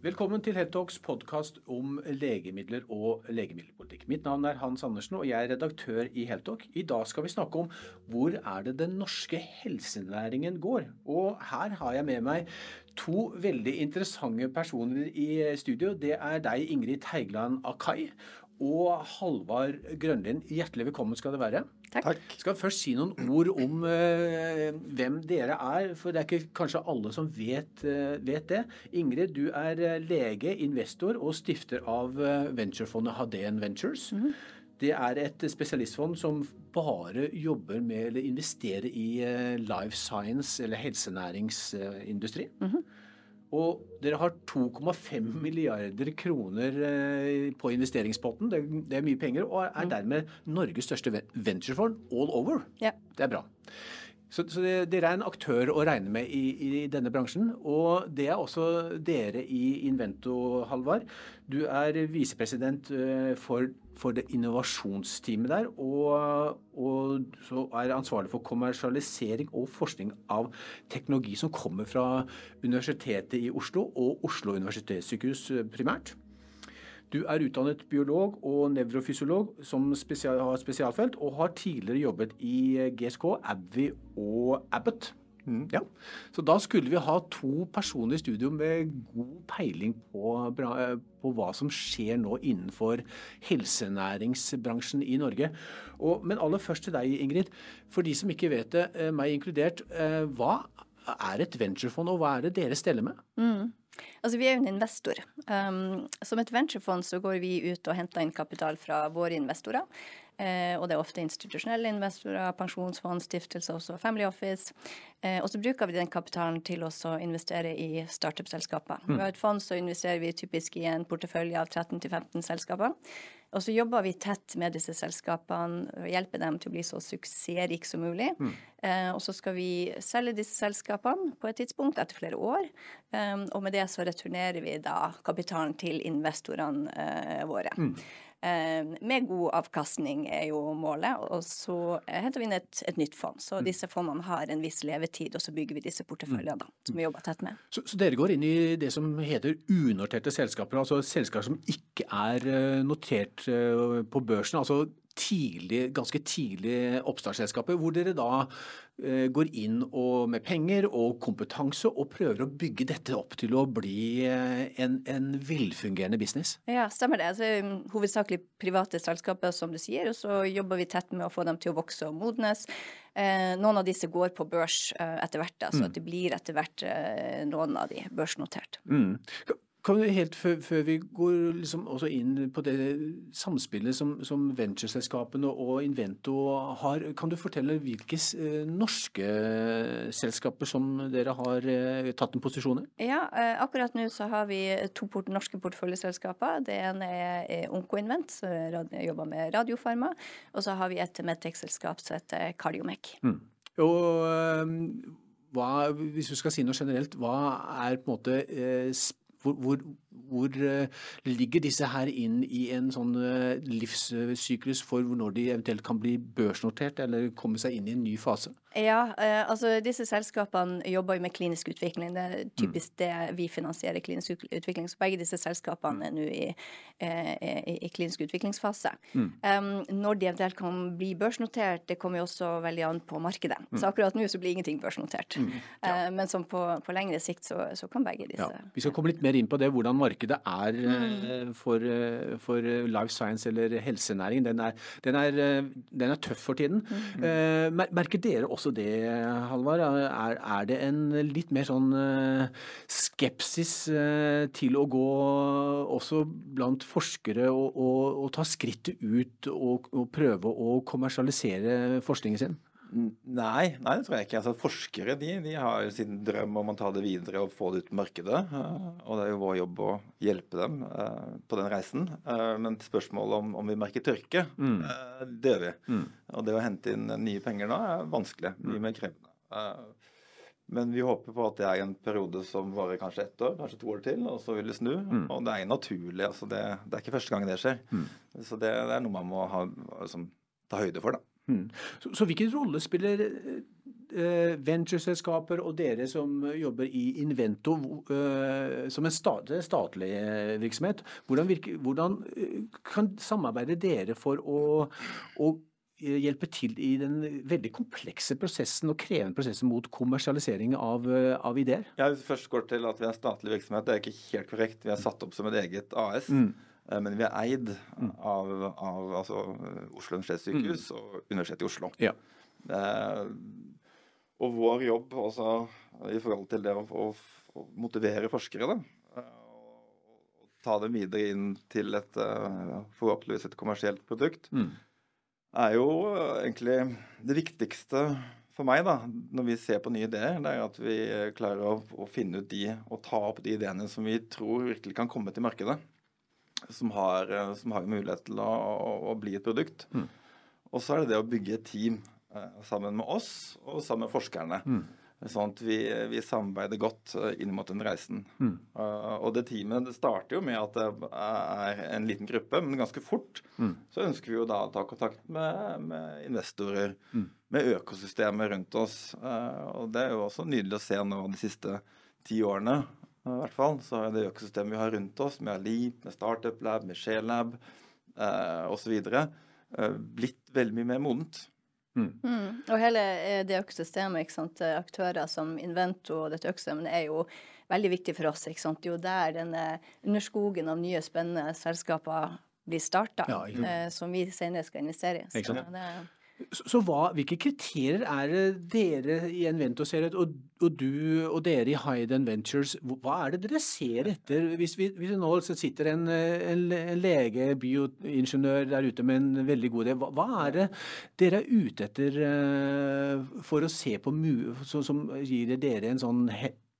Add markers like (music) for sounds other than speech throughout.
Velkommen til Headtalks podkast om legemidler og legemiddelpolitikk. Mitt navn er Hans Andersen, og jeg er redaktør i Heltalk. I dag skal vi snakke om hvor er det den norske helsenæringen går. Og her har jeg med meg to veldig interessante personer i studio. Det er deg, Ingrid Teigland Akai, og Halvard Grønlind. Hjertelig velkommen skal det være. Takk. Jeg Skal først si noen ord om uh, hvem dere er, for det er ikke kanskje alle som vet, uh, vet det. Ingrid, du er uh, lege, investor og stifter av venturefondet Haden Ventures. Mm -hmm. Det er et spesialistfond som bare jobber med eller investerer i life science eller helsenæringsindustri. Mm -hmm. Og dere har 2,5 milliarder kroner eh, på investeringspotten. Det, er mye penger. Og er mm. dermed Norges største venturefond all over. Ja. Det er bra. Så, så det, dere er en aktør å regne med i, i, denne bransjen. Og det er også dere i Invento, Halvard. Du er visepresident eh, for, for, det innovasjonsteamet der. Og, og så er ansvarlig for kommersialisering og forskning av teknologi som kommer fra Universitetet i Oslo og Oslo universitetssykehus eh, primært. Du er utdannet biolog og nevrofysiolog som spesial, har spesialfelt, og har tidligere jobbet i GSK, Abbey og Abbott. Mm. Ja. Så da skulle vi ha to personer i studio med god peiling på, på hva som skjer nå innenfor helsenæringsbransjen i Norge. Og, men aller først til deg, Ingrid. For de som ikke vet det, eh, meg inkludert. Eh, hva er et venturefond, og hva er det dere steller med? Mm. Altså, vi er jo en investor. Um, som et venturefond så går vi ut og henter inn kapital fra våre investorer. Eh, og det er ofte institusjonelle investorer, pensjonsfond, stiftelser, også Family Office. Eh, og så bruker vi den kapitalen til å investere i startup-selskaper. Mm. Vi har et fond, så investerer vi typisk i en portefølje av 13-15 selskaper. Og så jobber vi tett med disse selskapene og hjelper dem til å bli så suksessrike som mulig. Mm. Eh, og så skal vi selge disse selskapene på et tidspunkt etter flere år. Eh, og med det så returnerer vi da kapitalen til investorene eh, våre. Mm. Eh, med god avkastning er jo målet. Og så henter vi inn et, et, nytt fond. Så mm. disse fondene har en viss levetid, og så bygger vi disse porteføljene da, som vi jobber tett med. Så, så, dere går inn i det som heter unoterte selskaper, altså selskaper som ikke er eh, notert eh, på børsen. altså tidlig, ganske tidlig oppstartsselskaper, hvor dere da eh, går inn og, med penger og kompetanse og prøver å bygge dette opp til å bli eh, en, en velfungerende business? Ja, stemmer det. Altså, um, hovedsakelig private selskaper, som du sier, og så jobber vi tett med å få dem til å vokse og modnes. Eh, noen av disse går på børs eh, etter hvert, så mm. at det blir etter hvert eh, noen av de børsnotert. Mm. Kan du helt før, før vi går liksom også inn på det samspillet som, som ventureselskapene og Invento har, kan du fortelle hvilke eh, norske selskaper som dere har eh, tatt en posisjon i? Ja, eh, akkurat nå så har vi to port norske porteføljeselskaper. Det ene er Onkoinvent, som jobber med radiofarma. Og så har vi et Medtech-selskap som heter Cardiomec. Mm. Og hva, hvis du skal si noe generelt, hva er på en måte eh, hvor, hvor, hvor, eh, ligger disse her inn i en sånn eh, livssyklus for når de eventuelt kan bli børsnotert eller komme seg inn i en ny fase? Ja, eh, altså disse selskapene jobber jo med klinisk utvikling. Det er typisk mm. det vi finansierer, klinisk utvikling. Så begge disse selskapene er nå i, i, i klinisk utviklingsfase. Mm. Um, når de eventuelt kan bli børsnotert, det kommer jo også veldig an på markedet. Mm. Så akkurat nå så blir ingenting børsnotert. Mm. Ja. Uh, men som på, på lengre sikt så, så, kan begge disse ja. Vi skal komme litt mer inn på det, hvordan markedet er mm. Eh, for, eh, for, life science eller helsenæring. Den er, den er, eh, den er tøff for tiden. Mm. Merker dere også det, Halvard? Er, er, det en litt mer sånn skepsis til å gå også blant forskere og, og, og ta skrittet ut og, og prøve å kommersialisere forskningen sin? Nei, nei, det tror jeg ikke. Altså, forskere de, de har jo sin drøm om å ta det videre og få det ut på markedet. Eh, og det er jo vår jobb å hjelpe dem uh, på den reisen. Uh, men spørsmålet om, om vi merker tørke, mm. uh, det gjør vi. Mm. Og det å hente inn nye penger nå er vanskelig. Mye mm. mer krevende. men vi håper på at det er en periode som varer kanskje ett år, kanskje to år til, og så vil det snu. Mm. Og det er naturlig. altså det, det, er ikke første gang det skjer. Mm. Så det, det, er noe man må ha, liksom, ta høyde for. da. Mm. Så, så, hvilken rolle spiller eh, ventureselskaper og dere som jobber i Invento eh, som en statlig, statlig virksomhet, hvordan, virker, hvordan, kan samarbeide dere for å, å hjelpe til i den veldig komplekse prosessen og krevende prosessen mot kommersialisering av, av ideer? Ja, Hvis vi først går til at vi er en statlig virksomhet, det er ikke helt korrekt. Vi er satt opp som et eget AS. Mm. Eh, men vi er eid mm. av, av altså, Oslo universitetssykehus mm. og Universitetet i Oslo. Ja. Eh, og vår jobb også i forhold til det å, å, å motivere forskere, da, eh, og ta dem videre inn til et eh, forhåpentligvis et kommersielt produkt, mm er jo egentlig det viktigste for meg da, når vi ser på nye ideer, det er at vi klarer å, å, finne ut de og ta opp de ideene som vi tror virkelig kan komme til markedet. Som har, som har mulighet til å, å, å, bli et produkt. Mm. Og så er det det å bygge et team eh, sammen med oss og sammen med forskerne. Mm. Sånn at vi, vi, samarbeider godt eh, inn mot den reisen. Mm. Uh, og det teamet det starter jo med at det er en liten gruppe, men ganske fort mm. så ønsker vi jo da å ta kontakt med, med investorer, mm. med økosystemet rundt oss. Uh, og det er jo også nydelig å se nå de siste ti årene, i hvert fall, så det økosystemet vi har rundt oss, med Alip, med Startup Lab, med Shelab eh, osv., eh, blitt veldig mye mer modent. Mm. Mm. Og hele eh, det økosystemet, ikke sant? aktører som Invento og dette økosystemet er jo veldig viktig for oss. ikke sant? Jo der denne underskogen av nye, spennende selskaper blir starta, ja, eh, som vi senere skal investere i. Så det er så, så hva, hvilke kriterier er det dere i Envento ser etter, og, og, du og dere i Hyden Ventures, hva er det dere ser etter? Hvis, vi, hvis nå sitter en, en, en, lege, bioingeniør der ute med en veldig god idé, hva, hva, er det dere er ute etter uh, for å se på som, som gir dere en sånn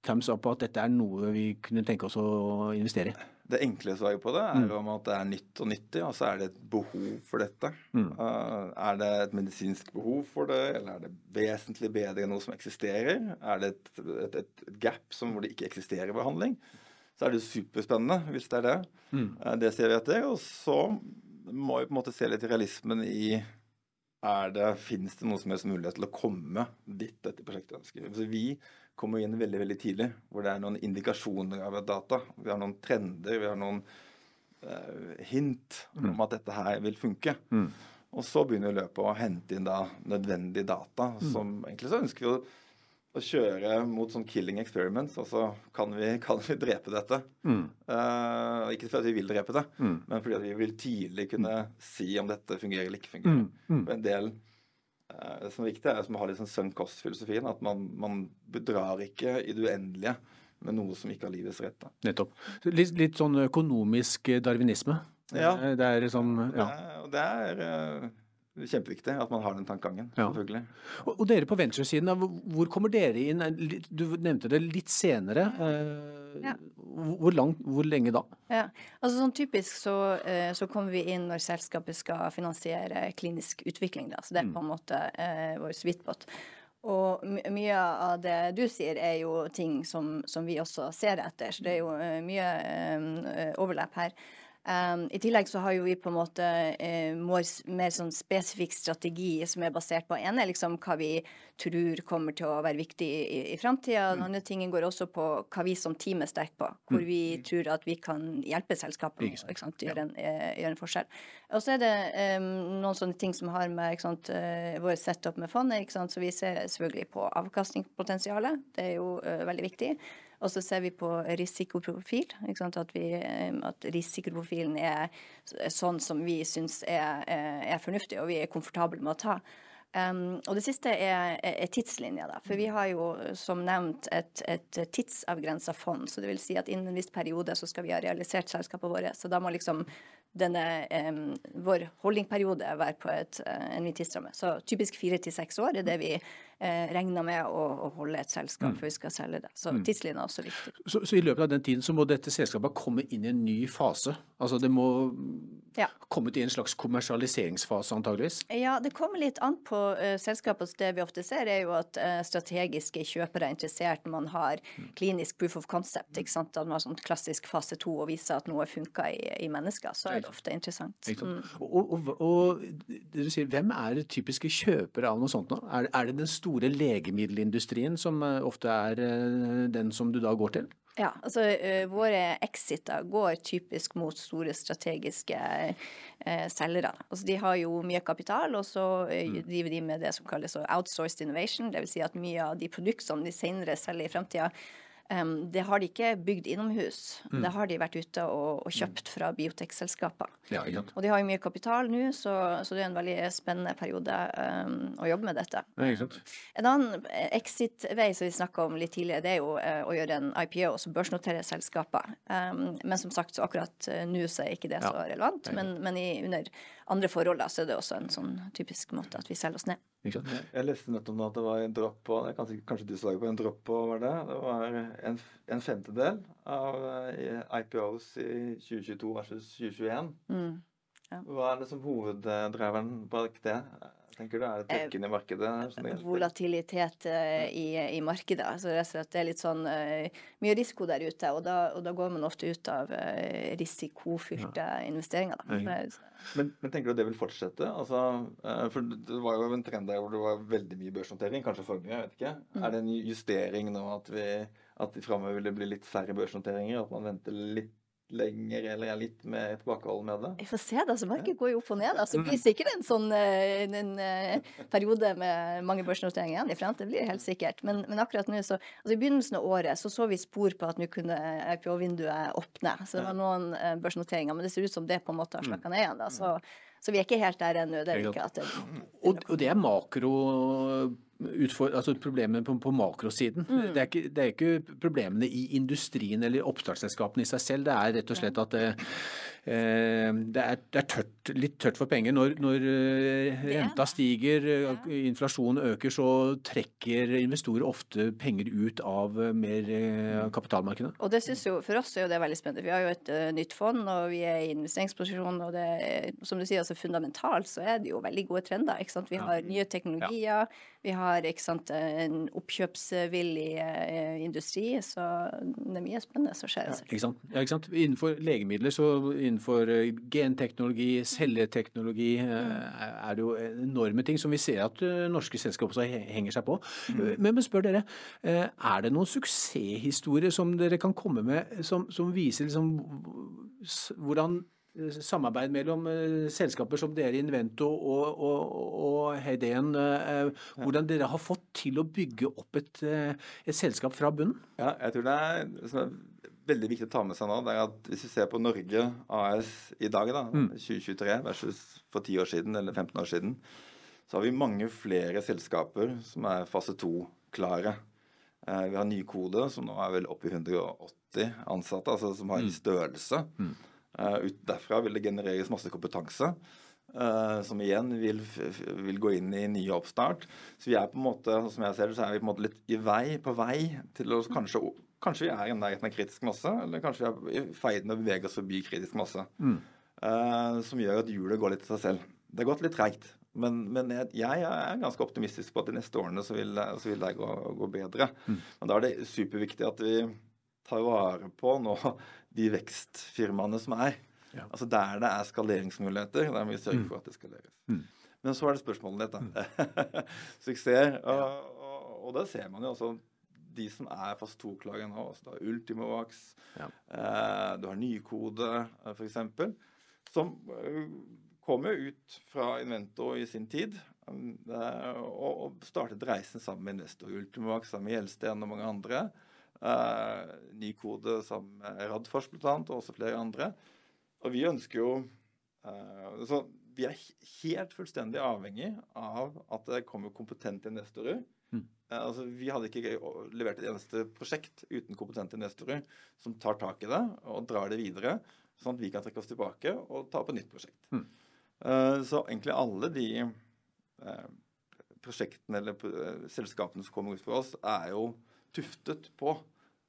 thumbs up på at dette er noe vi kunne tenke oss å investere i? Det enkle svaret på det er jo mm. om at det er nytt og nyttig, og så er det et behov for dette. Mm. Uh, er det et medisinsk behov for det, eller er det vesentlig bedre enn noe som eksisterer? Er det et, et, et, gap som, hvor det ikke eksisterer behandling? Så er det superspennende hvis det er det. Mm. Uh, det ser vi etter. Og så må vi på en måte se litt realismen i er det, Fins det noe som helst mulighet til å komme dit dette prosjektet ønsker? Altså vi kommer inn veldig veldig tidlig, hvor det er noen indikasjoner av data. Vi har noen trender, vi har noen uh, hint mm. om at dette her vil funke. Mm. Og så begynner løpet å hente inn da nødvendig data. Mm. som Egentlig så ønsker vi å, å, kjøre mot sånn killing experiments. Altså kan vi, (laughs) kan vi drepe dette? Uh, ikke fordi vi vil drepe det, mm. men fordi vi vil tidlig kunne si om dette fungerer eller ikke fungerer. Mm. En del det som er viktig, er å ha litt sånn sunk cost-filosofien. At man, man, bedrar ikke i det uendelige med noe som ikke har livets rett. Nettopp. Litt, litt, sånn økonomisk darwinisme? Ja. Det er sånn, ja. Det er, det er kjempeviktig at man har den tankegangen. Ja. selvfølgelig. Og, og, dere på venturesiden, hvor kommer dere inn? Du nevnte det litt senere. Eh, ja. Hvor, langt, hvor, lenge da? Ja, altså sånn Typisk så, eh, så, kommer vi inn når selskapet skal finansiere klinisk utvikling. Da. Så det er mm. på en måte eh, vår sweetpot. Og mye av det du sier, er jo ting som, som vi også ser etter. Så det er jo uh, mye overlapp her. Um, I tillegg så har jo vi på en måte uh, more, mer sånn spesifikk strategi som er basert på ene liksom hva vi tror kommer til å være viktig i, i, framtida. Den mm. andre tingen går også på hva vi som team er sterke på. Hvor mm. vi tror at vi kan hjelpe selskapene å gjøre, en, uh, gjøre en forskjell. Og så er det um, noen sånne ting som har med ikke sant, uh, vår setup med fondet. Ikke sant? Så vi ser selvfølgelig på avkastningspotensialet. Det er jo veldig viktig. Og så ser vi på risikoprofil. At, vi, eh, at, risikoprofilen er sånn som vi syns er, er, fornuftig og vi er komfortable med å ta. Um, og det siste er, er tidslinja. Da. For vi har jo som nevnt et, et tidsavgrensa fond. Så det vil si at innen en viss periode så skal vi ha realisert selskapet vårt. Så da må liksom denne um, vår holdingperiode være på et, uh, en ny tidsramme. Så typisk fire til seks år er det vi eh, regner med å, å, holde et selskap mm. før vi skal selge det. Så mm. tidslinja er også viktig. Så, så, i løpet av den tiden så må dette selskapet komme inn i en ny fase? Altså det må ja. komme til en slags kommersialiseringsfase antageligvis? Ja, det kommer litt an på uh, selskapet. Det vi ofte ser er jo at uh, strategiske kjøpere er interessert når man har mm. klinisk proof of concept. ikke sant? At man har sånn klassisk fase to og viser at noe funker i, i, mennesker. Så er det ofte interessant. Mm. Og, og, og, det du sier, hvem er det typiske kjøpere av noe sånt nå? Er, er det den store store legemiddelindustrien som ofte er den som du da går til? Ja, altså uh, våre exiter går typisk mot store strategiske uh, selgere. Altså de har jo mye kapital, og så uh, driver de med det som kalles outsourced innovation. Dvs. Si at mye av de produktene de senere selger i fremtida, Um, det har de ikke bygd innomhus. Mm. Det har de vært ute og, og kjøpt fra biotekselskaper. Ja, og de har jo mye kapital nå, så, så, det er en veldig spennende periode um, å jobbe med dette. Ja, en annen exit-vei som vi snakka om litt tidligere, det er jo uh, å gjøre en IPO, altså børsnotere selskaper. Um, men som sagt, så akkurat uh, nå så er ikke det så relevant. Men, men i, under andre forhold da, så er det også en sånn typisk måte at vi selger oss ned. Jeg leste nettopp nå at det var en dropp på kanskje, kanskje du på en dropp på var det? Det var en, en femtedel av eh, IPOs i 2022 versus 2021. Mm, ja. Hva er det som hoveddriveren bak det? Tenker du? Er det i markedet? Sånn volatilitet uh, i, i, markedet. Altså det er litt sånn uh, mye risiko der ute, og da, og da, går man ofte ut av risikofylte ja. investeringer. Men, men, tenker du det vil fortsette? Altså, for det var jo en trend der hvor det var veldig mye børsnotering, kanskje for mye, jeg vet ikke. Mm. Er det en justering nå at vi at framover vil det bli litt færre børsnoteringer? At man venter litt lenger, eller er litt mer tilbakeholden med det? Jeg får se, da. så Markedet går jo opp og ned. Altså, det blir sikkert en sånn eh, en, en, eh, periode med mange børsnoteringer igjen i fremtiden. Det blir helt sikkert. Men, men akkurat nå, så altså I begynnelsen av året så så vi spor på at nå kunne IPO-vinduet åpne. Så det var noen eh, børsnoteringer. Men det ser ut som det på en måte har slakka ned igjen. da, så så vi er ikke helt der ennå. Det er ikke at det, og, og det er makro utfor, altså problemene på, på makrosiden. Mm. Det, er ikke, det, er ikke, problemene i industrien eller oppstartsselskapene i seg selv. Det er rett og slett at det, eh, det, er, det er, tørt, litt tørt for penger. Når, når eh, renta stiger, ja. inflasjonen øker, så trekker investorer ofte penger ut av eh, mer eh, kapitalmarkedet. Og det synes jo, For oss er jo det veldig spennende. Vi har jo et uh, nytt fond, og vi er i investeringsposisjon. og det, som du sier, altså Fundamentalt så er det jo veldig gode trender. ikke sant? Vi har nye teknologier. Vi har sant, en oppkjøpsvillig eh, industri, så det er mye spennende som skjer. Ja, ikke sant? Ja, ikke sant? Innenfor legemidler, så innenfor eh, genteknologi, celleteknologi, eh, mm. er det jo enorme ting som vi ser at norske selskap også henger seg på. Mm. Men, men spør dere, er det noen suksesshistorier som dere kan komme med som, som viser liksom hvordan samarbeid mellom uh, selskaper som dere, Invento og, og, og Heideen, uh, hvordan dere har fått til å bygge opp et, et selskap fra bunnen? Ja, jeg tror det er, er, veldig viktig å ta med seg nå, det er at hvis vi ser på Norge AS i dag, da, mm. 2023 versus for 10 år siden eller 15 år siden, så har vi mange flere selskaper som er fase 2-klare. Vi har Nykode, som nå er vel oppe i 180 ansatte, altså som har en mm. størrelse. Mm. Uh, ut derfra vil det genereres masse kompetanse. Uh, som igjen vil, vil, gå inn i ny oppstart. Så vi er på en måte, som jeg ser det, så er vi på en måte litt i vei, på vei til å kanskje Kanskje vi er i nærheten av kritisk masse, eller kanskje vi er i ferd med å bevege oss forbi kritisk masse. Mm. Uh, som gjør at hjulet går litt til seg selv. Det har gått litt treigt. Men, men jeg, jeg, er ganske optimistisk på at de neste årene så vil, så vil det gå, gå bedre. Mm. Men da er det superviktig at vi tar vare på nå de vekstfirmaene som er. Ja. Altså Der det er skaleringsmuligheter, der må vi sørge mm. for at det skaleres. Mm. Men så er det spørsmålet ditt, da. Mm. (laughs) Suksess. Og, og, og da ser man jo også de som er fast to-klage nå. Altså da Ultimovax, ja. eh, du har Nykode eh, f.eks. Som kom kommer ut fra Invento i sin tid. Um, og, og startet reisen sammen med Investor Ultimovax, sammen med Gjelsten og mange andre. Uh, ny kode sammen med Radfors bl.a., og også flere andre. Og vi ønsker jo uh, så Vi er helt fullstendig avhengig av at det kommer kompetente investorer. Mm. Uh, altså, vi hadde ikke levert et eneste prosjekt uten kompetente investorer som tar tak i det og drar det videre, sånn at vi kan trekke oss tilbake og ta opp et nytt prosjekt. Mm. så egentlig alle de prosjektene eller selskapene som kommer ut for oss, er jo tuftet på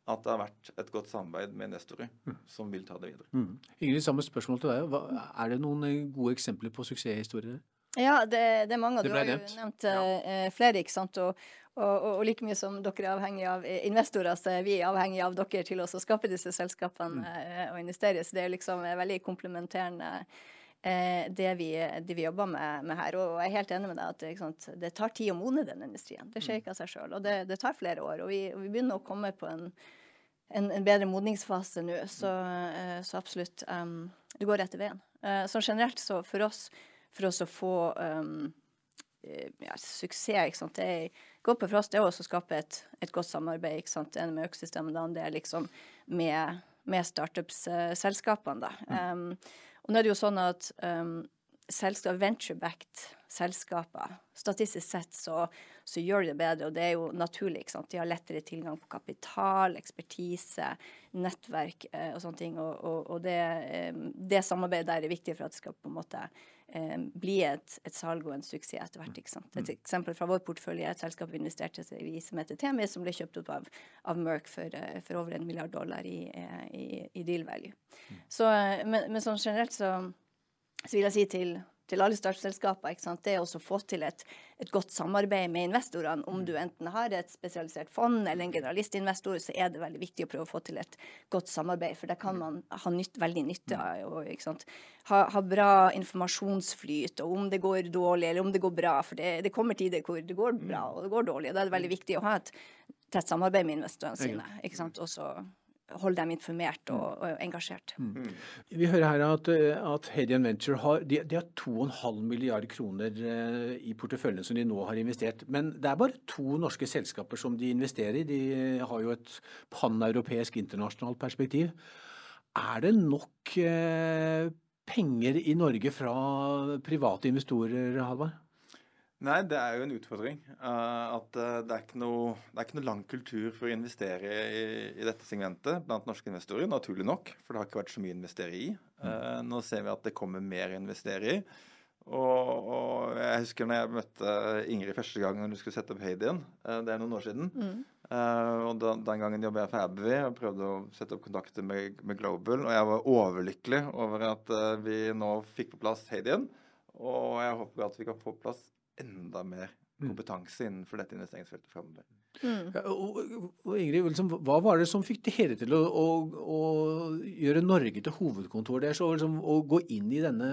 at det har vært et godt samarbeid med investorer mm. som vil ta det videre. Mm. Ingrid, samme spørsmål til deg. Hva, er det noen eh, gode eksempler på suksesshistorier? Ja, det, det, er mange. Du har jo nevnt ja. uh, flere. ikke sant? Og, og, og, og, like mye som dere er avhengig av investorer, så er vi avhengig av dere til å skape disse selskapene mm. og investere. Så det er liksom veldig komplementerende eh, det, vi, det, vi, jobber med, med, her. Og jeg er helt enig med deg at sant, det tar tid å modne den industrien. Det skjer mm. ikke av seg sjøl. Og det, det, tar flere år. Og vi, og vi, begynner å komme på en, en, en bedre modningsfase nå. Så, uh, så absolutt. Um, det går rette veien. Uh, så generelt så for oss, for oss å få um, ja, suksess ikke sant? Det er godt for oss det er også å skape et, et godt samarbeid. ikke sant? Det med økosystemet, det andre liksom med, med startups-selskapene. da. Um, og nå er det jo sånn at um, selskap, venture-backed selskaper, statistisk sett så, så, gjør de det bedre, og det er jo naturlig. ikke sant? De har lettere tilgang på kapital, ekspertise, nettverk eh, og sånne ting. Og, og, og det, eh, det, samarbeidet der er viktig for at det skal på en måte eh, bli et, et, salg og en suksess etter hvert. ikke sant? Et mm. eksempel fra vår portefølje er et selskap vi investerte i som heter Temi, som ble kjøpt opp av, av Merck for, eh, for, over en milliard dollar i, eh, i, i deal value. Mm. Så, eh, men, men sånn generelt så så vil jeg si til, til alle startselskaper, det er også å få til et, et, godt samarbeid med investorene. Om du enten har et spesialisert fond eller en generalistinvestor, så er det veldig viktig å prøve å få til et godt samarbeid. For det kan man ha nytt, veldig nytte av. Ha, ha, bra informasjonsflyt, og om det går dårlig eller om det går bra. For det, det kommer tider hvor det går bra og det går dårlig. og Da er det veldig viktig å ha et tett samarbeid med investorene sine. ikke sant? Også holde dem informert og, mm. og engasjert. Mm. mm. Vi hører her at, at Hadian Venture har, de, de har 2,5 milliard kroner eh, i porteføljen som de nå har investert. Men det er bare to norske selskaper som de investerer i. De har jo et paneuropeisk internasjonalt perspektiv. Er det nok eh, penger i Norge fra private investorer, Halvard? Nei, det er jo en utfordring. Uh, at uh, det, er noe, det, er ikke noe, lang kultur for å investere i, i, dette segmentet blant norske investorer. Naturlig nok, for det har ikke vært så mye å investere i. Uh, nå ser vi at det kommer mer å investere i. Og, og, jeg husker når jeg møtte Ingrid første gang når hun skulle sette opp Hadien. det er noen år siden. Mm. og da, Den gangen jobbet jeg for Abbey og prøvde å sette opp kontakter med, med Global. Og jeg var overlykkelig over at vi nå fikk på plass Hadien. Og jeg håper at vi kan få på plass enda mer mm. kompetanse innenfor dette investeringsfeltet framover. Mm. Ja, og, og, Ingrid, liksom, Hva var det som fikk dere til å, å, å, gjøre Norge til hovedkontor deres, og liksom, å gå inn i denne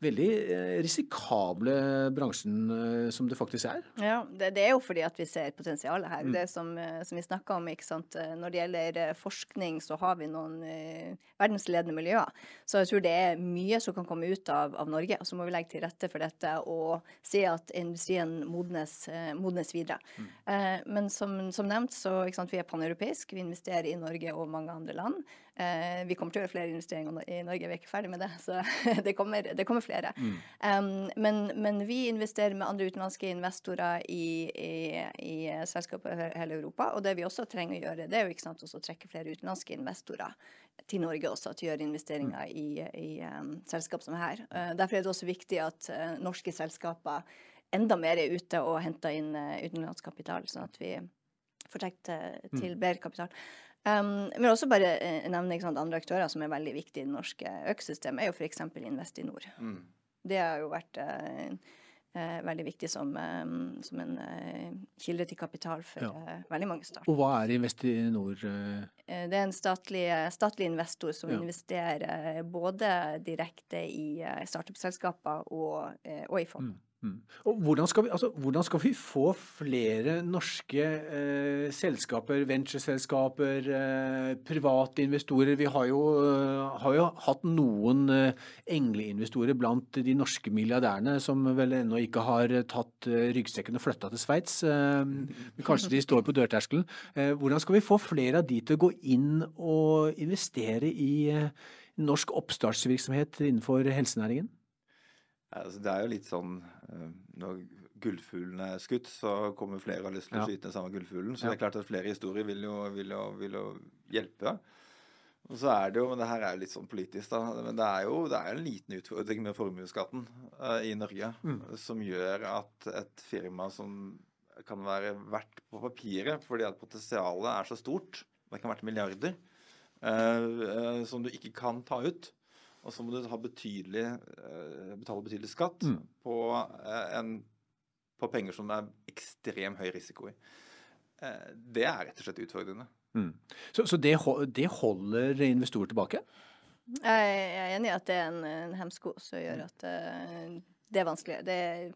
veldig eh, risikable bransjen eh, som det faktisk er? Ja, det, det er jo fordi at vi ser potensialet her. Mm. Det som, eh, som vi snakka om, ikke sant? når det gjelder forskning, så har vi noen verdensledende miljøer. Så jeg tror det er mye som kan komme ut av, av Norge. Og så må vi legge til rette for dette og se at industrien modnes, modnes videre. Mm. Men som, som, nevnt, så ikke sant, vi er paneuropeisk. Vi investerer i Norge og mange andre land. Eh, vi kommer til å gjøre flere investeringer i Norge, vi er ikke ferdig med det. Så (laughs) det kommer, det kommer flere. Mm. Um, men, men, vi investerer med andre utenlandske investorer i, i, i selskaper i hele Europa. Og det vi også trenger å gjøre, det er jo ikke sant, også å trekke flere utenlandske investorer til Norge også, til å gjøre investeringer mm. i, i um, selskap som her. Uh, derfor er det også viktig at uh, norske selskaper enda mer er ute og henter inn uh, utenlandsk kapital, sånn at vi får trukket mm. til bedre kapital. Um, vil også bare uh, nevne sant, andre aktører som er veldig viktige i det norske økosystemet, er jo f.eks. Investinor. Mm. Det har jo vært uh, uh, veldig viktig som, um, som en kilde til kapital for ja. veldig mange start. Og hva er Investinor? det er en statlig, statlig investor som ja. investerer både direkte i startup-selskaper og, og, i fond. Mm. Mm. Og hvordan skal, vi, altså, hvordan skal, vi, få flere norske eh, selskaper, ventureselskaper, eh, private investorer? Vi har jo, uh, har jo hatt noen uh, engleinvestorer blant de norske milliardærene som vel ennå ikke har tatt uh, ryggsekken og flytta til Sveits. kanskje de står på dørterskelen. hvordan skal vi få flere av de til å gå inn og investere i norsk oppstartsvirksomhet innenfor helsenæringen? Altså, det er jo litt sånn eh, Når gullfuglen er skutt, så kommer flere og har lyst til å skyte den samme gullfuglen. Så det er klart at flere historier vil jo, vil jo, vil jo hjelpe. Og så er det jo, men det her er jo litt sånn politisk, da. Men det er jo det er en liten utfordring med formuesskatten uh, i Norge mm. som gjør at et firma som kan være verdt på papiret fordi at potensialet er så stort, det kan være milliarder, uh, uh, som du ikke kan ta ut, og så må du betydelig, eh, betale betydelig skatt mm. på, eh, en, på, penger som det er ekstrem høy risiko i. Eh, det er rett og slett utfordrende. Mm. Så, så det, det, holder investorer tilbake? Jeg er enig i at det er en, en hemsko som gjør at uh, det er vanskelig. Det er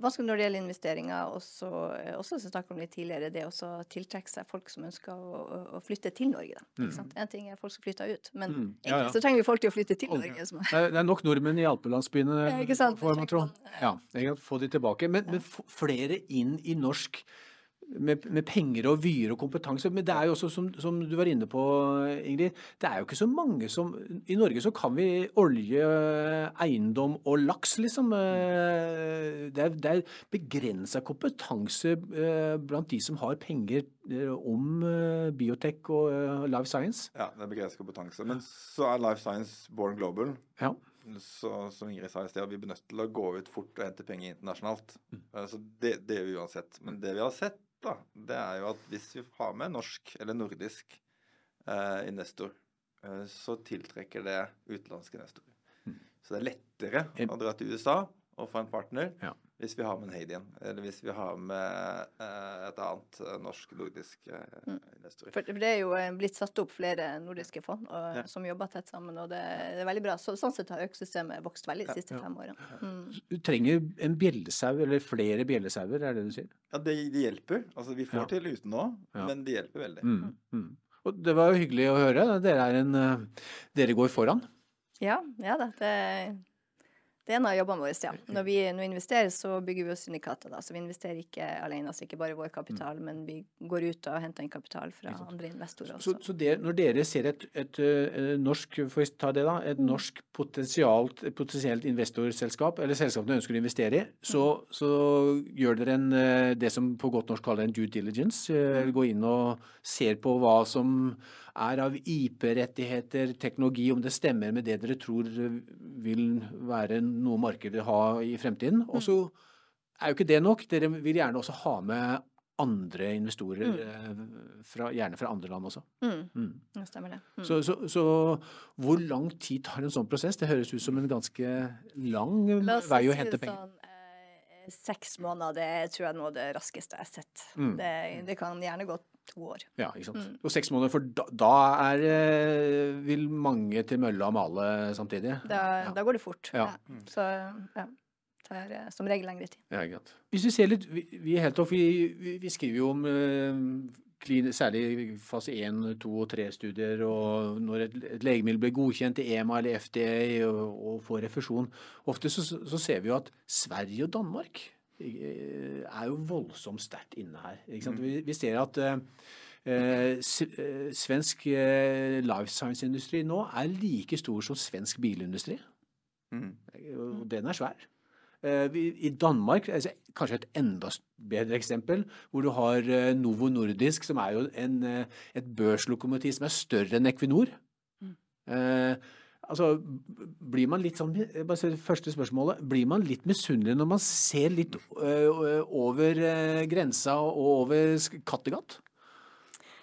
vanskelig når det gjelder investeringer. Også, også som snakket om litt tidligere, det å tiltrekke seg folk som ønsker å, å flytte til Norge. Da, mm. En ting er folk som flytter ut, men mm. ja, ja. så trenger vi folk til å flytte til Norge. Det er nok nordmenn i alpelandsbyene, får man tro. Ja, få de tilbake. Men, men flere inn i norsk med, med, penger og vyer og kompetanse. Men det er jo også, som, som, du var inne på, Ingrid, det er jo ikke så mange som I Norge så kan vi olje, eiendom og laks, liksom. Eh, det er, det er begrensa kompetanse eh, blant de som har penger eh, om biotek og life science. Ja, det er begrenset kompetanse. Men så er life science born global. Ja. Så, som Ingrid sa i sted, vi blir nødt til å gå ut fort og hente penger internasjonalt. Mm. Så det, det gjør vi uansett. Men det vi har sett, da, det er jo at hvis vi har med norsk eller nordisk eh, investor, eh, så tiltrekker det utenlandske investorer. Mm. Så det er lettere å dra til USA og få en partner ja hvis vi har med en Hadian, eller hvis vi har med eh, et annet eh, norsk-nordisk eh, mm. investor. For det er jo blitt satt opp flere nordiske fond og, ja. som jobber tett sammen, og det, det er veldig bra. Så, sånn sett har økosystemet vokst veldig de siste ja. fem årene. Mm. Du trenger en bjellesau, eller flere bjellesauer, er det du sier? Ja, det, de hjelper. Altså vi får til uten nå, men de hjelper veldig. Mm. Mm. Og det var jo hyggelig å høre. Dere, en, dere går foran. Ja, ja da. Det det er en av jobbene våre, ja. Når vi, når vi investerer, så bygger vi oss syndikater. Da. Så vi investerer ikke alene, altså ikke bare vår kapital, mm. men vi går ut og henter inn kapital fra andre investorer også. Så, så det, når dere ser et, et, et, et norsk får ta det da, et mm. norsk potensielt, potensielt investorselskap, eller selskap dere ønsker å investere i, så, mm. så, gjør dere en, eh, det som på godt norsk kaller en due diligence. Eh, mm. Går inn og ser på hva som er av IP-rettigheter, teknologi, om det stemmer med det dere tror vil være noe markedet ha i fremtiden. Og så er jo ikke det nok. Dere vil gjerne også ha med andre investorer, mm. Eh, fra, gjerne fra andre land også. Mm. Mm. Det stemmer det. Mm. Så, så, så, hvor lang tid tar en sånn prosess? Det høres ut som en ganske lang vei å hente penger. Sånn, eh, seks måneder, det tror jeg er noe av det raskeste jeg har sett. Mm. Det, det, kan gjerne gå to år. Ja, ikke sant. Mm. Og seks måneder, for da, da er, eh, vil mange til mølla male samtidig? Da, ja. da går det fort. Ja. ja. Så ja. Det er eh, som regel lengre tid. Ja, ikke sant. Hvis vi ser litt, vi, vi er helt off, vi, vi, vi skriver jo om uh, særlig fase 1, 2 og 3-studier, og når et, et, legemiddel blir godkjent i EMA eller FDA og, og får refusjon. Ofte så, så, ser vi jo at Sverige og Danmark er jo voldsomt sterkt inne her. Mm. Vi, vi, ser at eh, eh svensk eh, life science-industri nå er like stor som svensk bilindustri. Mm. Og den er svær. I Danmark altså, kanskje et enda bedre eksempel, hvor du har Novo Nordisk, som er jo en, et børslokomotiv som er større enn Equinor. Mm. Eh, Altså, blir man litt sånn, bare Første spørsmålet. Blir man litt misunnelig når man ser litt øh, over øh, grensa og over Kattegat?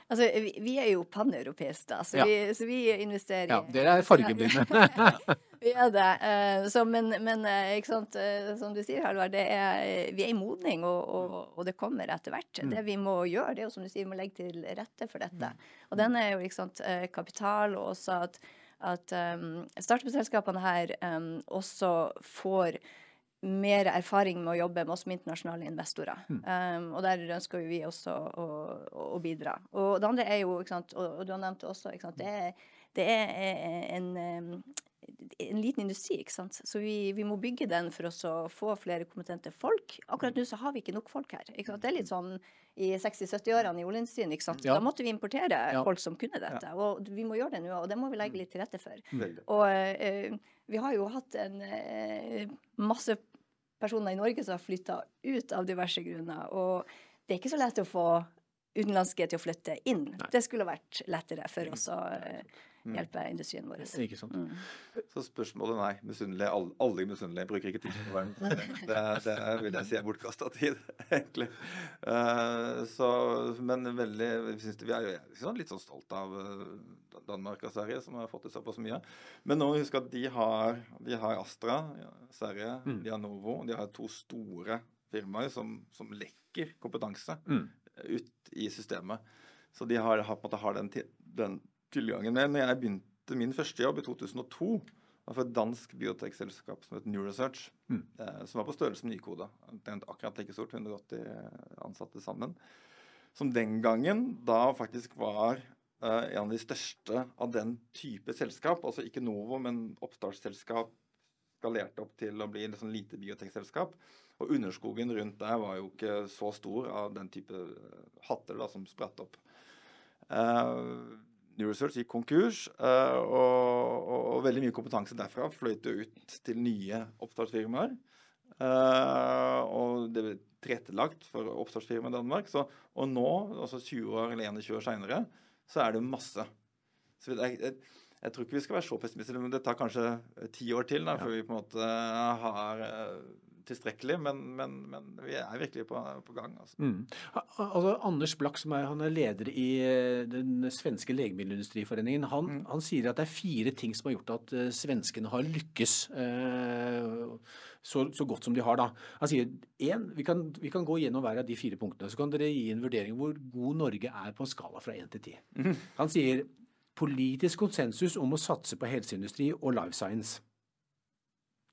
Altså, vi, vi er jo paneuropeiske, da, så, ja. vi, så, vi, investerer Ja, dere er fargeblinde. (laughs) vi er det. Uh, så, men, men sant, uh, som du sier, Halvard, er, vi er i modning, og, og, og, det kommer etter hvert. Mm. Det vi må gjøre, det er jo som du sier, vi må legge til rette for dette. Mm. Og den er jo ikke sant, kapital, og også at at um, startup-selskapene her um, også får mer erfaring med å jobbe med oss som internasjonale investorer. Mm. Um, og der ønsker vi også å, å, å, bidra. Og det andre er jo, sant, og, og, du har nevnt det også, sant, det er, det er en, en, liten industri. ikke sant? Så vi, vi, må bygge den for å få flere kompetente folk. Akkurat nå så har vi ikke nok folk her. ikke sant? Det er litt sånn i 60-70-årene i oljeindustrien. ikke sant? Ja. Da måtte vi importere ja. folk som kunne dette. Og vi må gjøre det nå, og det må vi legge litt til rette for. Veldig. Og uh, vi har jo hatt en uh, masse personer i Norge som har flytta ut av diverse grunner. Og det er ikke så lett å få utenlandske til å flytte inn. Nei. Det skulle vært lettere for oss å Mm. Hjelpe industrien vår. (laughs) Ikke sant. Mm. Så spørsmålet nei. Misunnelige, alle, alle misunnelige bruker ikke tid på verden. (laughs) Det, det vil jeg si er bortkasta tid, (laughs) egentlig. Uh, så, men veldig vi, vi er jo sånn, litt sånn stolt av uh, Danmark og Sverige, som har fått til såpass mye. Men nå husk at de har, de har Astra, ja, Sverige, mm. de har Novo. De har to store firmaer som, som lekker kompetanse mm. ut i systemet. Så de har, har, har den, den tilgangen. Men når jeg begynte min første jobb i 2002 var for et dansk biotekselskap som het New Research. Mm. Eh, som var på størrelse med Nykoda. Akkurat like stort, 180 ansatte sammen. Som den gangen da faktisk var eh, en av de største av den type selskap. Altså ikke Novo, men oppstartsselskap skalerte opp til å bli et sånn lite biotekselskap. Og underskogen rundt der var jo ikke så stor av den type eh, hatter da, som spratt opp. Uh, New Research gikk konkurs, uh, og, og, veldig mye kompetanse derfra fløyt ut til nye oppstartsfirmaer. Uh, og det ble tilrettelagt for oppstartsfirma i Danmark. Så, og nå, altså 20 år eller 21 år seinere, så er det masse. Så jeg, jeg, jeg, tror ikke vi skal være så pessimistiske, men det tar kanskje ti år til da, før vi på en måte har tilstrekkelig, men, men, men, vi er virkelig på, på gang. Altså. Mm. Altså, Anders Blakk, som er, han er leder i eh, den svenske legemiddelindustriforeningen, han, mm. han, sier at det er fire ting som har gjort at uh, svenskene har lykkes uh, så, så, godt som de har. da. Han sier én, vi, vi, kan gå gjennom hver av de fire punktene. Så kan dere gi en vurdering hvor god Norge er på en skala fra én til ti. Mm. Han sier politisk konsensus om å satse på helseindustri og life science.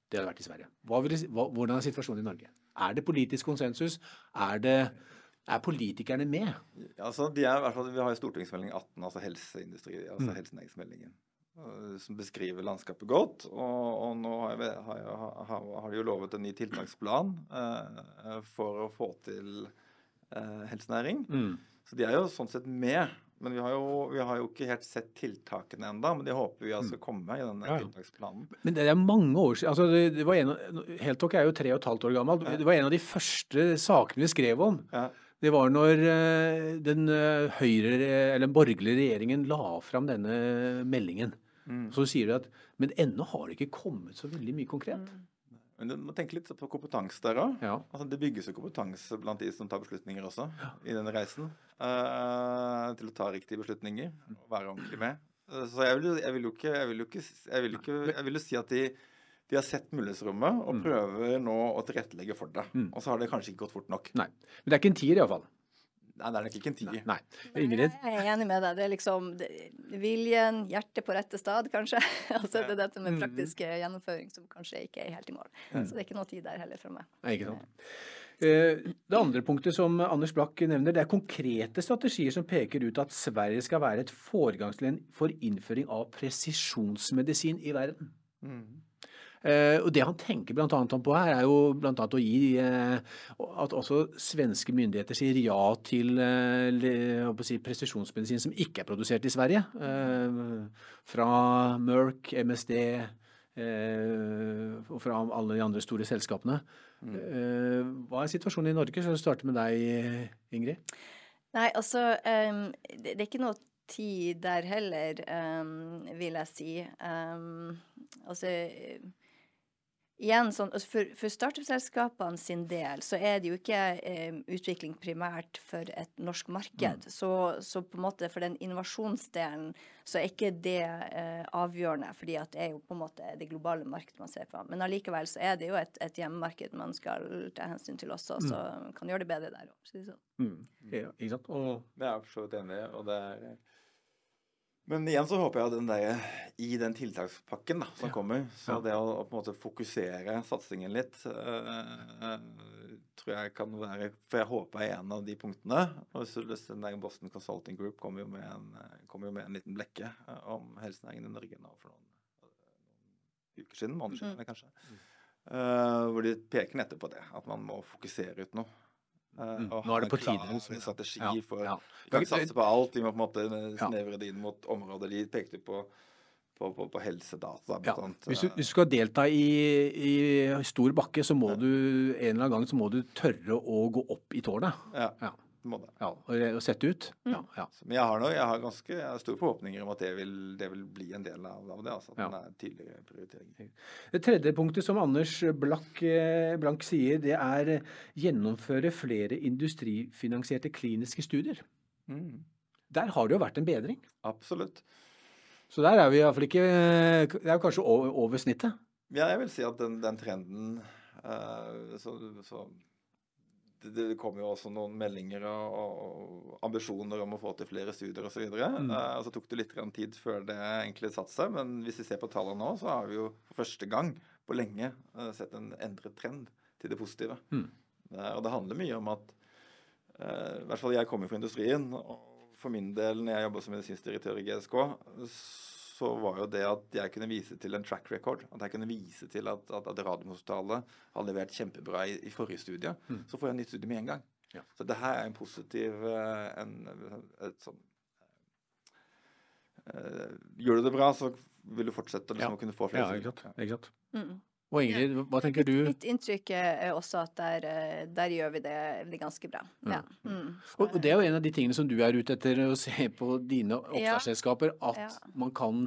Det hadde vært i Sverige. Det, hva, hvordan er situasjonen i Norge? Er det politisk konsensus? Er, det, er politikerne med? Altså, de er, vi har jo stortingsmelding 18, altså helseindustri, altså mm. helsenæringsmeldingen, øh, som beskriver landskapet godt. Og, og nå har, jeg, har, har, de jo lovet en ny tiltaksplan eh, for å få til eh, helsenæring. Mm. Så de er jo sånn sett med. Men vi har, jo, vi har jo ikke helt sett tiltakene ennå, men de håper vi altså kommer i denne ja. tiltaksplanen. Men det er mange år siden altså det, det var en, Heltok er jo tre og et halvt år gammel. Det var en av de første sakene vi skrev om. Ja. Det var når uh, den uh, høyre, eller den borgerlige regjeringen la fram denne meldingen. Mm. Så sier du at Men ennå har det ikke kommet så veldig mye konkret. Mm. Men du må tenke litt på kompetanse der òg. Ja. Altså, det bygges jo kompetanse blant de som tar beslutninger også ja. i denne reisen. Uh, til å ta riktige beslutninger og være ordentlig med. Så jeg vil, jeg vil, jo ikke Jeg vil jo, ikke, jeg vil ikke, jeg vil jo si at de, de har sett mulighetsrommet og mm. prøver nå å tilrettelegge for det. Mm. Og så har det kanskje ikke gått fort nok. Nei. Men det er ikke en tier iallfall. Nei, det er nok ikke en tier. Nei. Ingrid? Jeg er enig med deg. Det er liksom det, viljen, hjertet på rette stad, kanskje. (laughs) altså det er dette med mm. praktisk gjennomføring som kanskje ikke er helt i mål. Så det er ikke noe tid der heller fra meg. Nei, ikke sant. Eh, det andre punktet som Anders Blakk nevner, det er konkrete strategier som peker ut at Sverige skal være et foregangsland for innføring av presisjonsmedisin i verden. Mm. Uh, og Det han tenker blant annet på her, er jo bl.a. å gi uh, at også svenske myndigheter sier ja til eh, si, presisjonsmedisin som ikke er produsert i Sverige. Fra Merck, MSD og fra alle de andre store selskapene. Mm. Hva er situasjonen i Norge? Skal vi starte med deg, Ingrid. Nei, altså Det er ikke noe tid der heller, vil jeg si. Altså igjen sånn, altså For, for startup-selskapene sin del så er det jo ikke eh, utvikling primært for et norsk marked. Mm. Så, så, på en måte for den innovasjonsdelen så er ikke det eh, avgjørende, fordi at det er jo på en måte det globale markedet man ser på. Men allikevel så er det jo et, et hjemmemarked man skal ta hensyn til også, mm. så man kan gjøre det bedre der òg. Sånn. Mm. Ja, ikke sant? Og... Det er jeg for så vidt enig i. og det er men igjen så håper jeg at den der, i den tiltakspakken da, som ja. kommer, så det å, på en måte fokusere satsingen litt uh, tror jeg kan være For jeg håper er en av de punktene. Og så den der Boston Consulting Group kommer jo med en, jo med en liten blekke uh, om helsenæringen i Norge nå for noen, noen uker siden, måneder siden mm. kanskje. Uh, hvor de peker nettopp på det, at man må fokusere ut noe. Mm. Nå er det på tide. En strategi ja, for ja. Vi kan ikke satse på alt. De må på en måte snevre det inn mot områder. De pekte på på, på, på helsedata. Ja. Hvis, du, hvis, du, skal delta i, i stor bakke, så må du en eller annen gang så må du tørre å gå opp i tårnet. Ja. Ja må det. Ja, og, sett ut. Mm. Ja, ja. Men jeg har, noe, jeg har ganske jeg har store forhåpninger om at det vil, det vil bli en del av, av det. altså At ja. den er tidligere prioritering. Det tredje punktet som Anders Blakk, eh, Blank sier, det er gjennomføre flere industrifinansierte kliniske studier. Mm. Der har det jo vært en bedring. Absolutt. Så der er vi iallfall ikke Det er kanskje over, over, snittet? Ja, jeg vil si at den, den trenden uh, så, så det kommer jo også noen meldinger og, og ambisjoner om å få til flere studier osv. Så, mm. uh, så tok det litt tid før det egentlig satte seg. Men hvis vi ser på tallene nå, så har vi jo for første gang på lenge uh, sett en endret trend til det positive. Mm. Og det handler mye om at i hvert fall jeg kommer fra industrien. og For min del, når jeg jobba som medisinsk direktør i GSK, så var jo det at jeg kunne vise til en track record. At jeg kunne vise til at, at, at Radiumhospitalet har levert kjempebra i, i forrige studie. Mm. Så får jeg en nytt studie med en gang. Ja. Så det her er en positiv eh, en, et sånn uh, Gjør du det bra, så vil du fortsette liksom, ja. å kunne få flere. Ja, ikke sant. Ikke sant. Mm. Og Ingrid, hva tenker du? Mitt inntrykk er også at der, eh, der gjør vi det, ganske bra. Mm. Ja. Mm. Og, det er jo en av de tingene som du er ute etter å se på dine oppstartsselskaper, at ja. man kan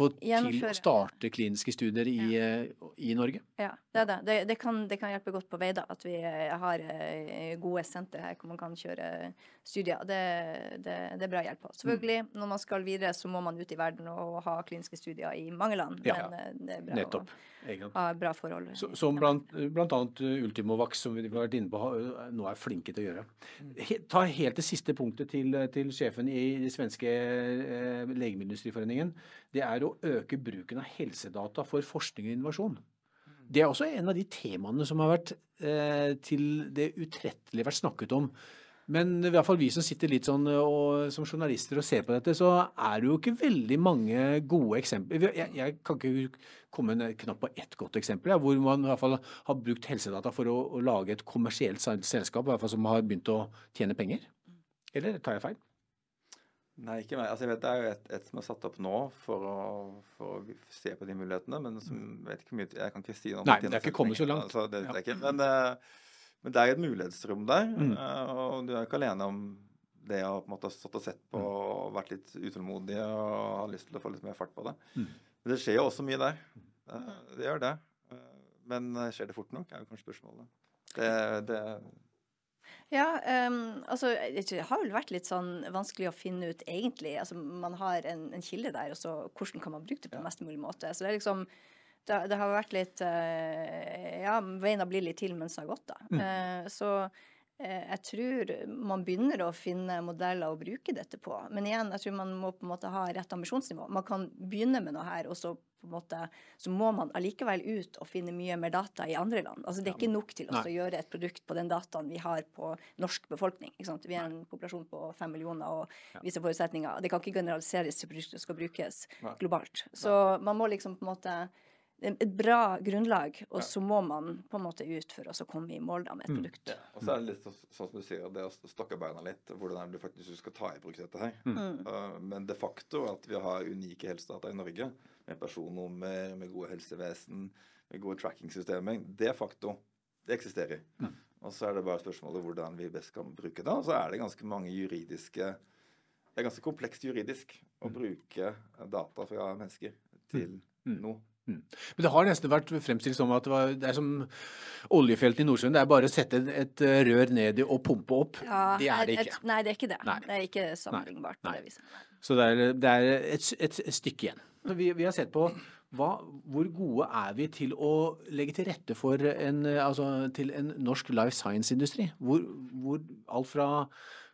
få til å starte kliniske studier i, ja. Eh, i Norge? Ja, det er det. Det, det, kan, det, kan, hjelpe godt på vei da, at vi eh, har eh, gode sentre her hvor man kan kjøre studier. Det, det, er bra hjelp på. Selvfølgelig, mm. når man skal videre, så må man ut i verden og ha kliniske studier i mange land. Ja. Men det er bra Nettopp. å ha bra forhold. Så, som blant, blant, annet Ultimovax, som vi har vært inne på, nå er flinke til å gjøre. Ta helt det siste punktet til, til sjefen i den svenske eh, legemiddelindustriforeningen. Det er å øke bruken av helsedata for forskning og innovasjon. Det er også en av de temaene som har vært eh, til det utrettelige vært snakket om. Men i hvert fall vi som sitter litt sånn og, som journalister og ser på dette, så er det jo ikke veldig mange gode eksempler. Jeg, jeg kan ikke komme knapt på ett godt eksempel ja, hvor man i hvert fall har brukt helsedata for å, å lage et kommersielt selskap i hvert fall som har begynt å tjene penger. Eller tar jeg feil? Nei, ikke meg. Altså, jeg vet Det er jo et, et, som er satt opp nå for å, for å, se på de mulighetene. Men som vet ikke mye, jeg kan ikke si noe om Nei, det er ikke kommet så langt. Altså, det, det ikke, men, uh, men, det er et mulighetsrom der. Mm. Uh, og du er ikke alene om det å på en måte stått og sett på mm. og vært litt utålmodig og har lyst til å få litt mer fart på det. Mm. Men det skjer jo også mye der. Uh, det gjør det. men skjer det fort nok, er jo kanskje spørsmålet. Det, det ja, um, altså det har vel vært litt sånn vanskelig å finne ut egentlig. Altså man har en, en kilde der, og så hvordan kan man bruke det på ja. mest mulig måte. Så det er liksom det, det har vært litt uh, Ja, veien har blitt litt til mens det har gått, da. Mm. Uh, så jeg tror man begynner å finne modeller å bruke dette på. Men igjen, jeg tror man må på en måte ha rett ambisjonsnivå. Man kan begynne med noe her, og så måte, så må man allikevel ut og finne mye mer data i andre land. Altså Det er ikke nok til oss å gjøre et produkt på den dataen vi har på norsk befolkning. Vi er en populasjon på fem millioner og viser forutsetninger. Det kan ikke generaliseres til produkter som skal brukes globalt. Så man må liksom på en måte et bra grunnlag, og så må man på en måte ut for å komme i mål da med et mm. produkt. Ja, og så er det litt sånn som du sier, det å stokke beina litt. Hvordan er det du faktisk skal ta i bruk dette her. Mm. Uh, men de facto at vi har unike helsedata i Norge, med personnummer, med gode helsevesen, med gode trackingsystemer, Det facto, det eksisterer. Mm. Og så er det bare spørsmålet hvordan vi best kan bruke det. Og så er det ganske mange juridiske Det er ganske komplekst juridisk å mm. bruke data fra mennesker til mm. mm. noe. Mm. Men det har nesten vært fremstilt som at det, var, det er som oljefeltet i Nordsjøen. Det er bare å sette et rør ned i og pumpe opp. Ja, det er det ikke. Et, nei, det er ikke det. Nei. Det er ikke sammenlignbart. Nei. Nei. Så det er, det er et, et, stykke igjen. Vi, vi har sett på hva, hvor gode er vi til å legge til rette for en, altså, til en norsk life science-industri? Hvor, hvor, alt fra,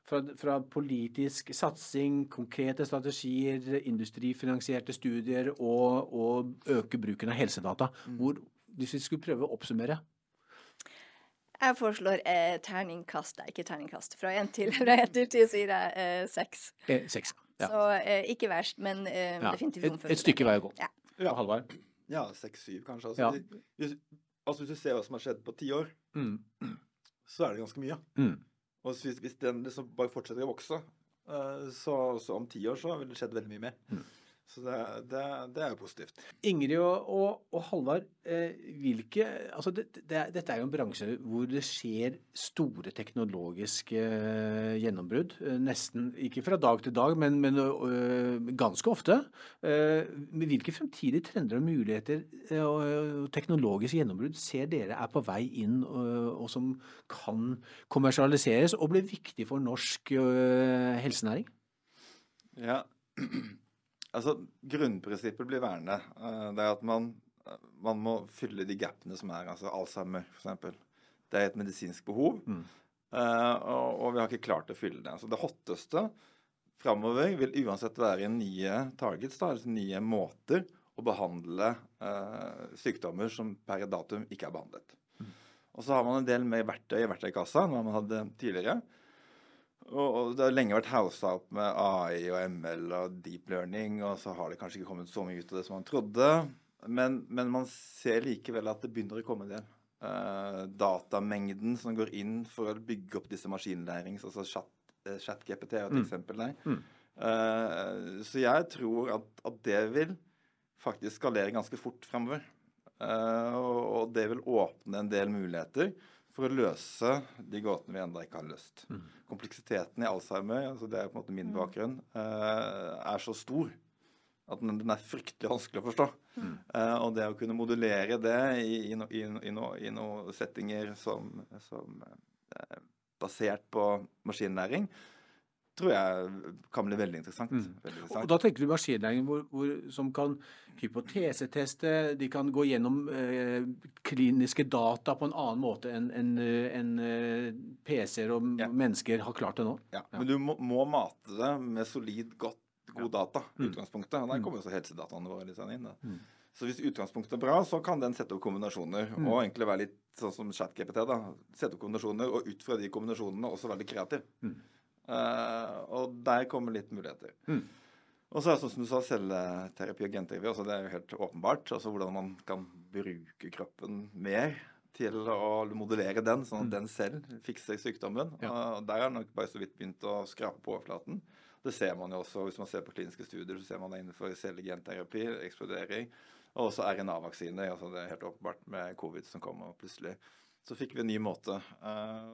fra, fra, politisk satsing, konkrete strategier, industrifinansierte studier og, og øke bruken av helsedata. Mm. Hvor, hvis vi skulle prøve å oppsummere? Jeg foreslår eh, terningkast, ikke terningkast. Fra én til, til ti sier jeg eh, seks. Eh, seks. Ja. Så eh, ikke verst, men eh, ja. definitivt rom for Et, et stykke vei å gå. Ja. ja. Halvard? Ja, seks-syv kanskje. Altså, hvis, altså, hvis, du ser hva som har skjedd på ti år, mm. så er det ganske mye. Mm. Og hvis, hvis den liksom bare fortsetter å vokse, uh, så, så, om ti år så vil det skjedd veldig mye mer. Mm. Så det, det, det, er jo positivt. Ingrid og, og, og Halvard, eh, hvilke altså det, Dette er jo en bransje hvor det skjer store teknologiske eh, gjennombrudd. Eh, nesten ikke fra dag til dag, men, men øh, ganske ofte. Eh, hvilke fremtidige trender og muligheter eh, og teknologiske gjennombrudd ser dere er på vei inn, og, som kan kommersialiseres og bli viktig for norsk helsenæring? Ja, (clears throat) Altså, Grunnprinsippet blir værende. Eh, det er at man, man, må fylle de gapene som er. altså Alzheimer, f.eks. Det er et medisinsk behov. Mm. Uh, og, og, vi har ikke klart å fylle det. Så det hotteste framover vil uansett være nye targets, da, altså nye måter å behandle uh, sykdommer som per datum ikke er behandlet. Mm. Og så har man en del mer verktøy i verktøykassa enn man hadde tidligere. Og, og det har lenge vært haussa opp med AI og ML og deep learning, og så har det kanskje ikke kommet så mye ut av det som man trodde. Men, men man ser likevel at det begynner å komme en del. Uh, datamengden som går inn for å bygge opp disse maskinlærings, altså chat, uh, ChatGPT er et mm. eksempel der. Mm. Uh, så jeg tror at, at det vil faktisk skalere ganske fort fremover. Uh, og det vil åpne en del muligheter for å løse de gåtene vi ennå ikke har løst. Mm. Kompleksiteten i Alzheimer, altså det er på en måte min mm. bakgrunn, uh, er så stor at den, den, er fryktelig vanskelig å forstå. Mm. Uh, og det å kunne modulere det i, i, no, i, i noen no settinger som, som basert på maskinlæring, tror jeg kan bli veldig interessant. Mm. Veldig interessant. Og Da tenker du maskinlæring som kan hypoteseteste, de kan gå gjennom eh, kliniske data på en annen måte enn en, en, eh, PC-er og ja. mennesker har klart det nå. Ja, ja. Men du må, må, mate det med solid, godt, god data i mm. utgangspunktet. Og der mm. kommer også helsedataene våre litt sånn inn. Mm. Så hvis utgangspunktet er bra, så kan den sette opp kombinasjoner. Mm. Og egentlig være litt sånn som ChatGPT. da, Sette opp kombinasjoner, og ut fra de kombinasjonene også være litt kreativ. Uh, og der kommer litt muligheter. Mm. Og så er det sånn som du sa, celleterapi og genterapi. Altså det er jo helt åpenbart. altså Hvordan man kan bruke kroppen mer til å modellere den, sånn at mm. den selv fikser sykdommen. Ja. Og Der har nok bare så vidt begynt å skrape på overflaten. Det ser man jo også hvis man ser på kliniske studier. så ser man det innenfor cellegenterapi, eksplodering, og også RNA-vaksiner. altså Det er helt åpenbart med covid som kommer og plutselig så fikk vi en ny måte uh,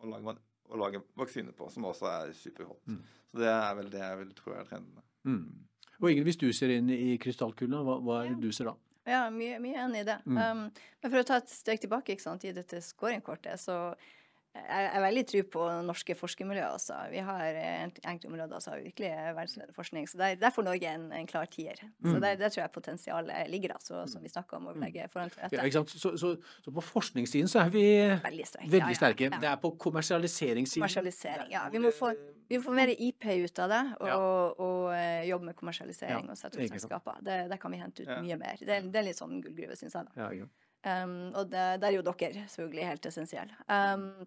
og lager lage å lage vaksine på, som også er superhot. Mm. Så det er vel det jeg vil tro er trendene. Mm. Og Ingrid, hvis du ser inn i krystallkula, hva, hva er det du ser da? Ja, mye, mye enig i det. Mm. Um, men for å ta et steg tilbake ikke sant, i dette scoringkortet, så jeg er veldig tro på norske forskermiljøer. Altså. Vi har enkelte områder som har virkelig verdensledende forskning. Så der, der, får Norge en, en klar tier. Mm. Så der, der, tror jeg potensialet ligger, altså, som vi snakka om å legge foran til dette. Ja, så, så, så, på forskningssiden så er vi veldig sterke. Veldig sterke. Ja, ja. Det er på kommersialiseringssiden Kommersialisering, ja. Vi må, få, vi må få mer IP ut av det, og, og, uh, jobbe med kommersialisering og sette opp selskaper. Der kan vi hente ut mye mer. Det, det, er litt sånn gullgruve, syns jeg. da. Um, og det, der er jo dere selvfølgelig helt essensielle. Um,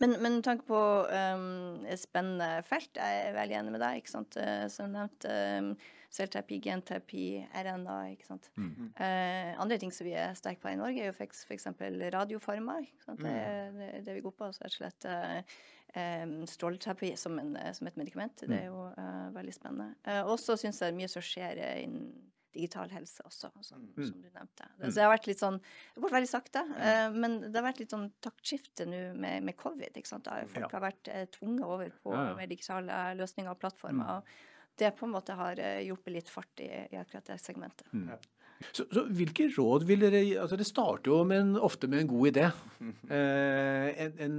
men, men med tanke på um, spennende felt, jeg er veldig enig med deg. ikke sant? Eh, som nevnt, um, selvterapi, genterapi, RNA. ikke sant? Mm. Uh, andre ting som vi er sterke på i Norge, er jo f.eks. radiofarma. ikke sant? Det, mm. det, det vi går på, så er det slett uh, um, stråleterapi som, en, som, et medikament. Det er mm. jo uh, veldig spennende. Uh, også syns jeg mye som skjer innen digital helse også, som, mm. som du nevnte. Det, så det har vært litt sånn Det går veldig sakte, uh, men det har vært litt sånn taktskifte nå med, med, covid. ikke sant? Da folk ja. har vært uh, tvunget over på ja, ja. mer digitale løsninger og plattformer. Mm. og Det på en måte har uh, hjulpet litt fart i, i akkurat det segmentet. Mm. Så, så, hvilke råd vil dere gi? Altså det starter jo med en, ofte med en god idé. Eh, en, en,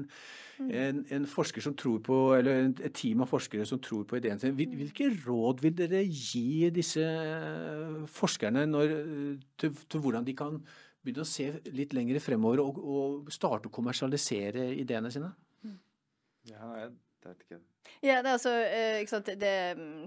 en, en, forsker som tror på, eller et team av forskere som tror på ideen sin. Hvilke råd vil dere gi disse forskerne når, til, til, hvordan de kan begynne å se litt lenger fremover og, og starte å kommersialisere ideene sine? Ja, jeg vet ikke. Ja, det er altså, eh, ikke sant, det,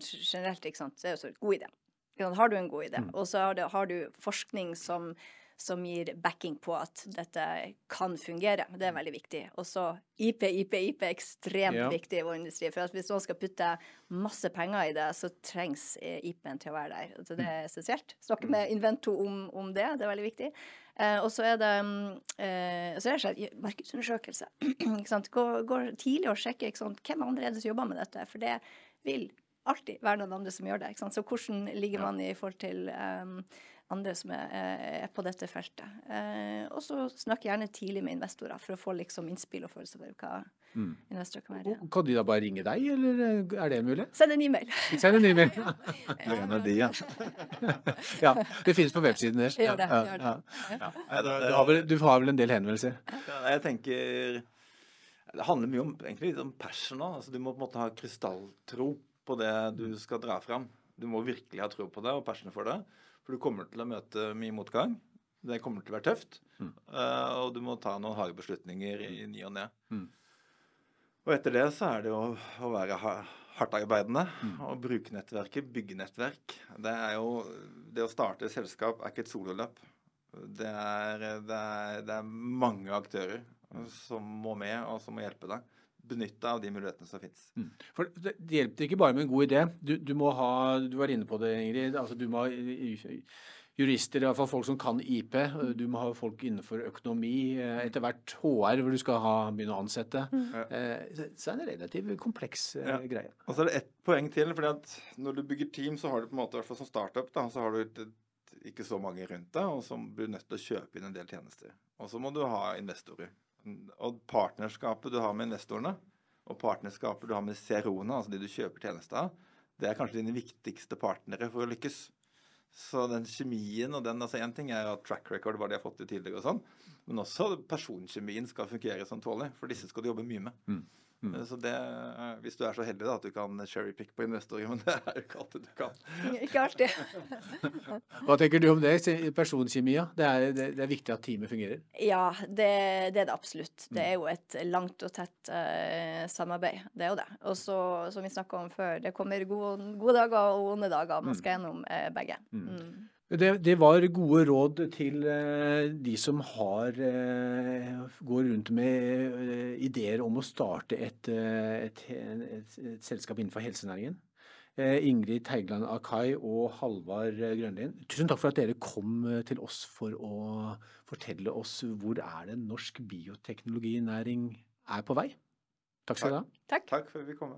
generelt ikke sant, det er også en god idé. Har du en god idé, mm. og så har, har, du forskning som, som, gir backing på at dette kan fungere. Det er veldig viktig. Og så IP, IP, IP er ekstremt ja. viktig i vår industri. For hvis noen skal putte masse penger i det, så trengs eh, IP-en til å være der. Så det er mm. essensielt. Snakke mm. med Invento om, om, det, det er veldig viktig. Eh, og så er det eh, så er det markedsundersøkelse. (clears throat) gå, gå, tidlig og sjekke hvem andre er det som jobber med dette. For det vil alltid være noen andre som gjør det. Så hvordan ligger man i forhold til um, andre som er, er, på dette feltet? Uh, og så snakk gjerne tidlig med investorer for å få liksom innspill og følelse for hva mm. investorer kan være. Kan de da bare ringe deg, eller er det mulig? Send en e-mail. Send en e-mail. (laughs) en av de, ja. ja. Det finnes på websiden deres. Gjør det. Gjør det. Ja. Du, har vel, du har vel en del henvendelser? jeg tenker det handler mye om, egentlig, om passion. Altså, du må på en måte ha krystalltro på det du skal dra fram. Du må virkelig ha tro på det og passion for det. For du kommer til å møte mye motgang. Det kommer til å være tøft. Mm. Uh, og du må ta noen harde beslutninger i ny og ne. Mm. Og etter det så er det jo å være hardtarbeidende mm. og bruke nettverket, bygge nettverk. Det er jo Det å starte et selskap er ikke et sololøp. Det er, det er, det er mange aktører som må med, og som må hjelpe deg benytte av de mulighetene som finnes. Mm. For Det hjelper ikke bare med en god idé. Du, du, må ha, du var inne på det, Ingrid. altså Du må ha jurister, i hvert fall folk som kan IP. Du må ha folk innenfor økonomi. Eh, etter hvert HR, hvor du skal ha, begynne å ansette. Mm. Eh, så er det en relativt kompleks eh, ja. greie. Og så er det ett poeng til. fordi at Når du bygger team, så har du på en måte, i hvert fall som startup, da, så har du ikke så mange rundt deg, og så blir du nødt til å kjøpe inn en del tjenester. Og så må du ha investorer. Og partnerskapet du har med investorene, og partnerskapet du har med CRO-ene, altså de du kjøper tjenester av, det er kanskje dine viktigste partnere for å lykkes. Så den kjemien og den altså Én ting er at track record, hva de har fått til tidligere og sånn, men også personkjemien skal fungere som tålelig. For disse skal du jobbe mye med. Mm. Mm. Så det, eh, Hvis du er så heldig da, at du kan cherrypick på investorer, (laughs) men det er jo ikke alltid du kan. Ikke alltid. (laughs) Hva tenker du om det, personkjemia? Det er, det, det er viktig at teamet fungerer? Ja, det, det, er det absolutt. Det er jo et langt og tett uh, samarbeid. Det er jo det. Og så, som vi snakka om før, det kommer gode, gode, dager og onde dager. Man skal gjennom uh, begge. Mm. Det, det, var gode råd til eh, de som har eh, går rundt med eh, ideer om å starte et, et, et, et selskap innenfor helsenæringen. Ingrid Teigland Akai og Halvard Grønlien, tusen takk for at dere kom til oss for å fortelle oss hvor er det norsk bioteknologinæring er på vei. Takk skal dere ha. Takk. Takk for at vi kom.